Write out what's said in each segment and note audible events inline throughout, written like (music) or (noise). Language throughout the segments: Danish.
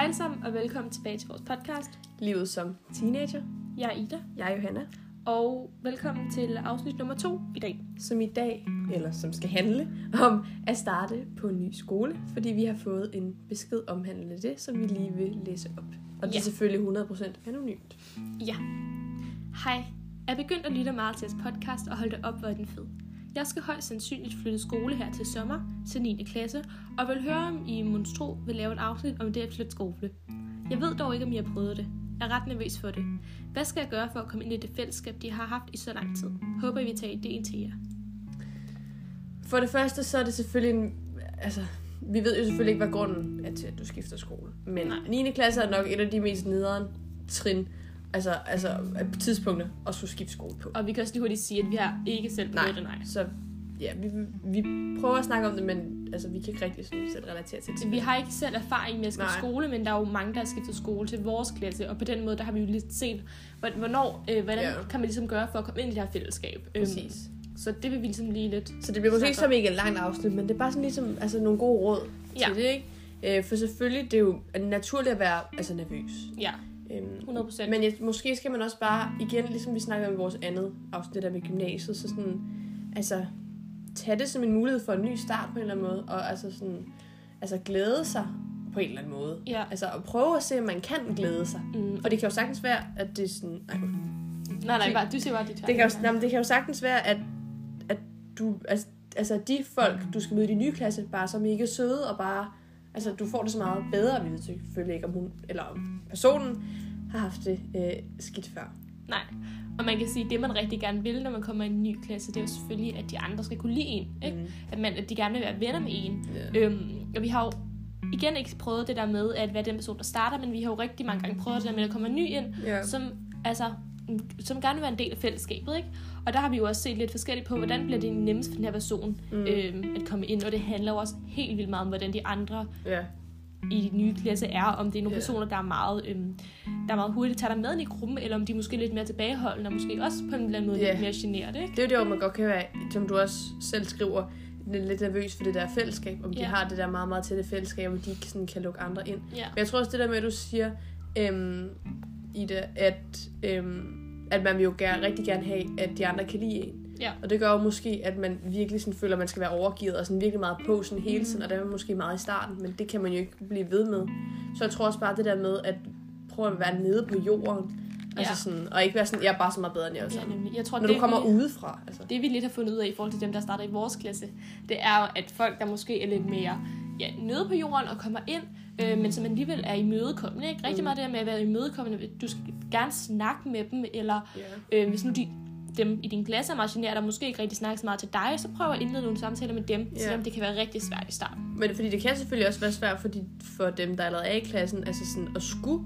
Hej sammen, og velkommen tilbage til vores podcast. Livet som teenager. Jeg er Ida, Jeg er Johanna, og velkommen til afsnit nummer to i dag. som i dag, eller som skal handle om at starte på en ny skole, fordi vi har fået en besked omhandlende det, som vi lige vil læse op. Og det Ja. er selvfølgelig 100% anonymt. Ja. Hej. Jeg er begyndt at lytte meget til jeres podcast og holde det op, hvor den fed. Jeg skal højst sandsynligt flytte skole her til sommer, til 9. klasse, og vil høre, om I monstro vil lave et afsnit om det at flytte skole. Jeg ved dog ikke, om I har prøvet det. Jeg er ret nervøs for det. Hvad skal jeg gøre for at komme ind i det fællesskab, de har haft i så lang tid? Håber, I vil tage idéen til jer. For det første, så er det selvfølgelig en... Altså, vi ved jo selvfølgelig ikke, hvad grunden er til, at du skifter skole. Men Nej. 9. klasse er nok et af de mest nederen trin, altså, altså tidspunkter at skulle skifte skole på. Og vi kan også lige hurtigt sige, at vi har ikke selv prøvet det, nej. Så ja, vi, vi prøver at snakke om det, men altså, vi kan ikke rigtig sådan, selv relatere til det. Vi har ikke selv erfaring med at skifte Nej. skole, men der er jo mange, der har skiftet skole til vores klasse, og på den måde, der har vi jo lidt set, hvor- hvornår, øh, hvordan Ja. kan man ligesom gøre for at komme ind i det her fællesskab. Øhm, Præcis. Så det vil vi ligesom lige lidt... Så det bliver måske ikke ikke et langt afsnit, men det er bare sådan ligesom altså, nogle gode råd Ja. til det, ikke? Øh, for selvfølgelig, det er jo naturligt at være altså, nervøs. Ja, Øhm, 100 procent. men jeg, måske skal man også bare, igen, ligesom vi snakkede om i vores andet afsnit, det der med gymnasiet, så sådan, altså, tage det som en mulighed for en ny start på en eller anden måde, og altså sådan, altså glæde sig på en eller anden måde. Ja. Altså at prøve at se, om man kan glæde sig. Mm. For det kan jo sagtens være, at det er sådan... Nej, Nej, nej, bare, du siger bare dit det, kan jo, nej, men det kan jo sagtens være, at, at du... Altså, altså de folk, du skal møde i din nye klasse, bare som ikke er søde, og bare... Altså, du får det så meget bedre, vi ved selvfølgelig ikke, om hun eller om personen har haft det øh, skidt før. Nej. Og man kan sige, at det man rigtig gerne vil, når man kommer i en ny klasse, det er jo selvfølgelig, at de andre skal kunne lide en. Ikke? Mm. At, man, at de gerne vil være venner med en. Ja. Øhm, og vi har jo igen ikke prøvet det der med at være den person, der starter, men vi har jo rigtig mange gange prøvet det der med, at der kommer en ny ind, Ja. som, altså, som gerne vil være en del af fællesskabet. Ikke? Og der har vi jo også set lidt forskelligt på, hvordan bliver det nemmest for den her person Mm. øhm, at komme ind. Og det handler jo også helt vildt meget om, hvordan de andre ja. I den nye klasse er. Om det er nogle Ja. personer, der er meget, øhm, der er meget hurtigt tager dig med ind i gruppen, eller om de er måske lidt mere tilbageholdende, og måske også på en eller anden måde Ja. lidt mere generet. Ikke? Det er jo det, hvor man godt kan være, som du også selv skriver, lidt nervøs for det der fællesskab, om de Ja. har det der meget, meget tætte fællesskab, og de ikke sådan kan lukke andre ind. Ja. Men jeg tror også det der med, at du siger, øhm, Ida, at, øhm, at man vil jo gerne, rigtig gerne have, at de andre kan lide en. Ja. Og det gør jo måske, at man virkelig sådan føler, at man skal være overgivet, og sådan virkelig meget på sådan hele tiden, og det er man måske meget i starten, men det kan man jo ikke blive ved med. Så jeg tror også bare det der med, at prøve at være nede på jorden, altså Ja. sådan, og ikke være sådan, jeg er bare så meget bedre end jer Ja, sammen. nemlig. Jeg tror, Når det, du kommer vi- udefra, altså. det vi lidt har fundet ud af i forhold til dem, der starter i vores klasse, det er jo, at folk, der måske er lidt mere ja, nede på jorden og kommer ind, øh, men som alligevel er imødekommende. Ikke? Rigtig Mm. meget det der med at være imødekommende. Du skal gerne snakke med dem, eller Ja. øh, hvis nu de, dem i din klasse er meget generet, der måske ikke rigtig snakker så meget til dig, så prøv at indlede nogle samtaler med dem, Ja. selvom det kan være rigtig svært i starten. Men fordi det kan selvfølgelig også være svært for, de, for dem, der allerede er i klassen, altså sådan at skulle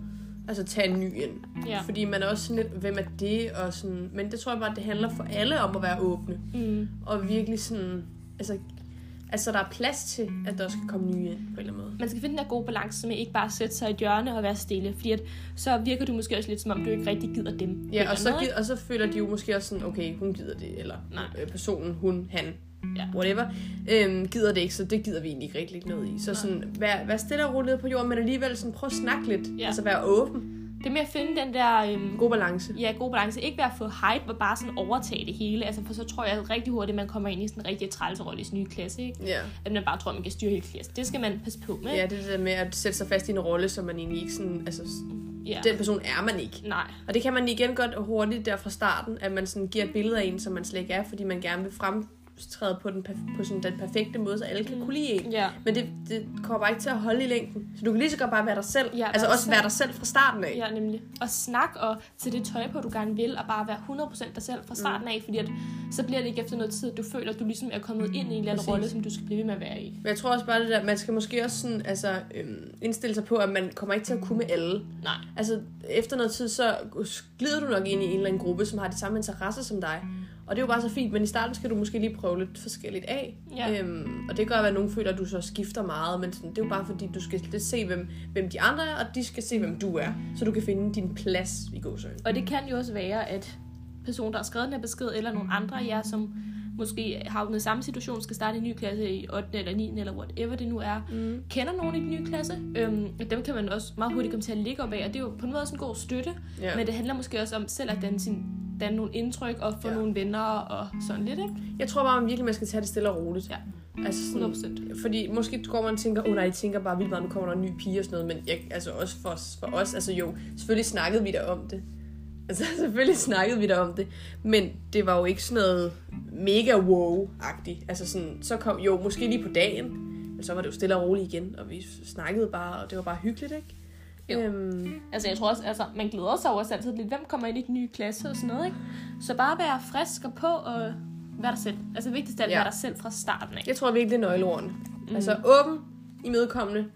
altså tage en ny ind. Ja. Fordi man er også sådan lidt, hvem er det? Og sådan, men det tror jeg bare, det handler for alle om at være åbne. Mm. Og virkelig sådan, altså, altså der er plads til, at der kan komme nye ind på en eller anden måde. Man skal finde den der gode balance med ikke bare at sætte sig i et hjørne og være stille, fordi at, så virker du måske også lidt som om, du ikke rigtig gider dem. Ja, og så, gid- og så føler de jo måske også sådan, okay, hun gider det, eller Nej. øh, personen, hun, han, Ja. whatever, øhm, gider det ikke, så det gider vi egentlig ikke rigtig noget i. Så sådan, vær, vær stille og roligt på jorden, men alligevel sådan, prøv at snakke lidt, Ja. altså være åben. Det er med at finde den der øhm, God balance. ja, god balance. Ikke være for hype og bare sådan overtage det hele. Altså, for så tror jeg rigtig hurtigt, at man kommer ind i sådan en rigtig trælserolle i sin nye klasse. Ikke? Ja. At man bare tror, at man kan styre hele klassen. Det skal man passe på med. Ja, det er det der med at sætte sig fast i en rolle, som man egentlig ikke sådan, altså, ja. den person er man ikke. Nej. Og det kan man igen godt hurtigt der fra starten, at man sådan giver et billede af en, som man slet ikke er, fordi man gerne vil fremtræde på, den, på sådan den perfekte måde, så alle kan kunne lide en. Ja. Men det, det kommer bare ikke til at holde i længden. Så du kan lige så godt bare være dig selv. Ja, altså også dig være selv. dig selv fra starten af. Ja, nemlig. Og snak og til det tøj på, du gerne vil, og bare være 100% dig selv fra starten af, fordi at, så bliver det ikke efter noget tid, at du føler, at du ligesom er kommet ind i en eller anden rolle, som du skal blive ved med at være i. Men jeg tror også bare det der, man skal måske også sådan, altså, øhm, indstille sig på, at man kommer ikke til at kunne med alle. Nej. Altså, efter noget tid, så glider du nok ind i en eller anden gruppe, som har de samme interesser som dig. Og det er jo bare så fint, men i starten skal du måske lige prøve lidt forskelligt af. Ja. Øhm, og det gør, at nogen føler, at du så skifter meget, men sådan, det er jo bare fordi, du skal lidt se, hvem, hvem de andre er, og de skal se, hvem du er. Så du kan finde din plads i gåsøjne. Og det kan jo også være, at personen, der har skrevet den her besked, eller nogle andre jer, som måske havnet i samme situation, skal starte i en ny klasse i 8. eller 9. eller whatever det nu er, Mm. kender nogen i den nye klasse. Øhm, og dem kan man også meget hurtigt komme til at ligge op af, og det er jo på en måde også en god støtte. Ja. Men det handler måske også om selv at danne, sin, danne nogle indtryk og få Ja. nogle venner og sådan lidt, ikke? Jeg tror bare, man virkelig man skal tage det stille og roligt. Ja. Altså sådan, 100%. Fordi måske går man og tænker, åh oh, nej, jeg tænker bare vildt meget, nu kommer der en ny pige og sådan noget. Men jeg, altså også for, os- for os, altså jo, selvfølgelig snakkede vi der om det. (laughs) Altså selvfølgelig snakkede vi der om det. Men det var jo ikke sådan noget mega wow-agtigt. Altså sådan, så kom jo måske lige på dagen. Men så var det jo stille og roligt igen. Og vi snakkede bare, og det var bare hyggeligt, ikke? Jo. Øhm, Altså, jeg tror også, altså, man glæder sig også altid lidt, hvem kommer ind i den nye klasse og sådan noget, ikke? Så bare være frisk og på og være dig selv. Altså, vigtigst er at Ja. være dig selv fra starten af. jeg tror virkelig, det er nøgleordene. Mm. Altså åben, imødekommende,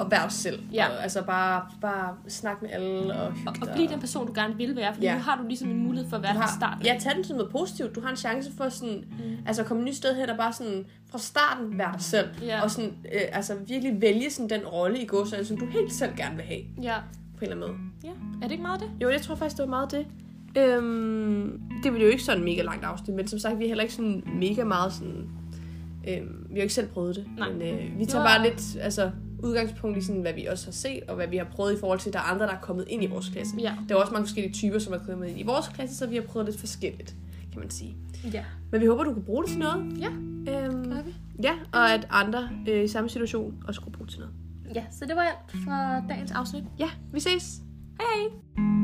og vær os selv. Ja. Og, altså bare, bare snak med alle og hygge Og, og blive den person, du gerne vil være, fordi Ja. nu har du ligesom en mulighed for at være fra starten. ja, tag den som noget positivt. Du har en chance for sådan, mm. altså at komme et nyt sted hen og bare sådan fra starten være dig selv. Ja. Og sådan, øh, altså virkelig vælge sådan den rolle i gåsøjne, som du helt selv gerne vil have, ja. på en eller anden måde. ja. Er det ikke meget det? Jo, jeg tror faktisk, det var meget det. Øhm, det blev jo ikke sådan en mega langt afsnit, men som sagt, vi er heller ikke sådan mega meget sådan... Øhm, vi har jo ikke selv prøvet det, Nej. men øh, vi tager var- bare lidt altså, udgangspunkt i sådan, hvad vi også har set, og hvad vi har prøvet i forhold til, at der er andre, der er kommet ind i vores klasse. Ja. Der er også mange forskellige typer, som er kommet ind i vores klasse, så vi har prøvet lidt forskelligt, kan man sige. Ja. Men vi håber, du kan bruge det til noget. Ja, Øhm, gør vi. ja, og at andre øh, i samme situation også kunne bruge det til noget. Ja, så det var alt fra dagens afsnit. Ja, vi ses! Hej hej!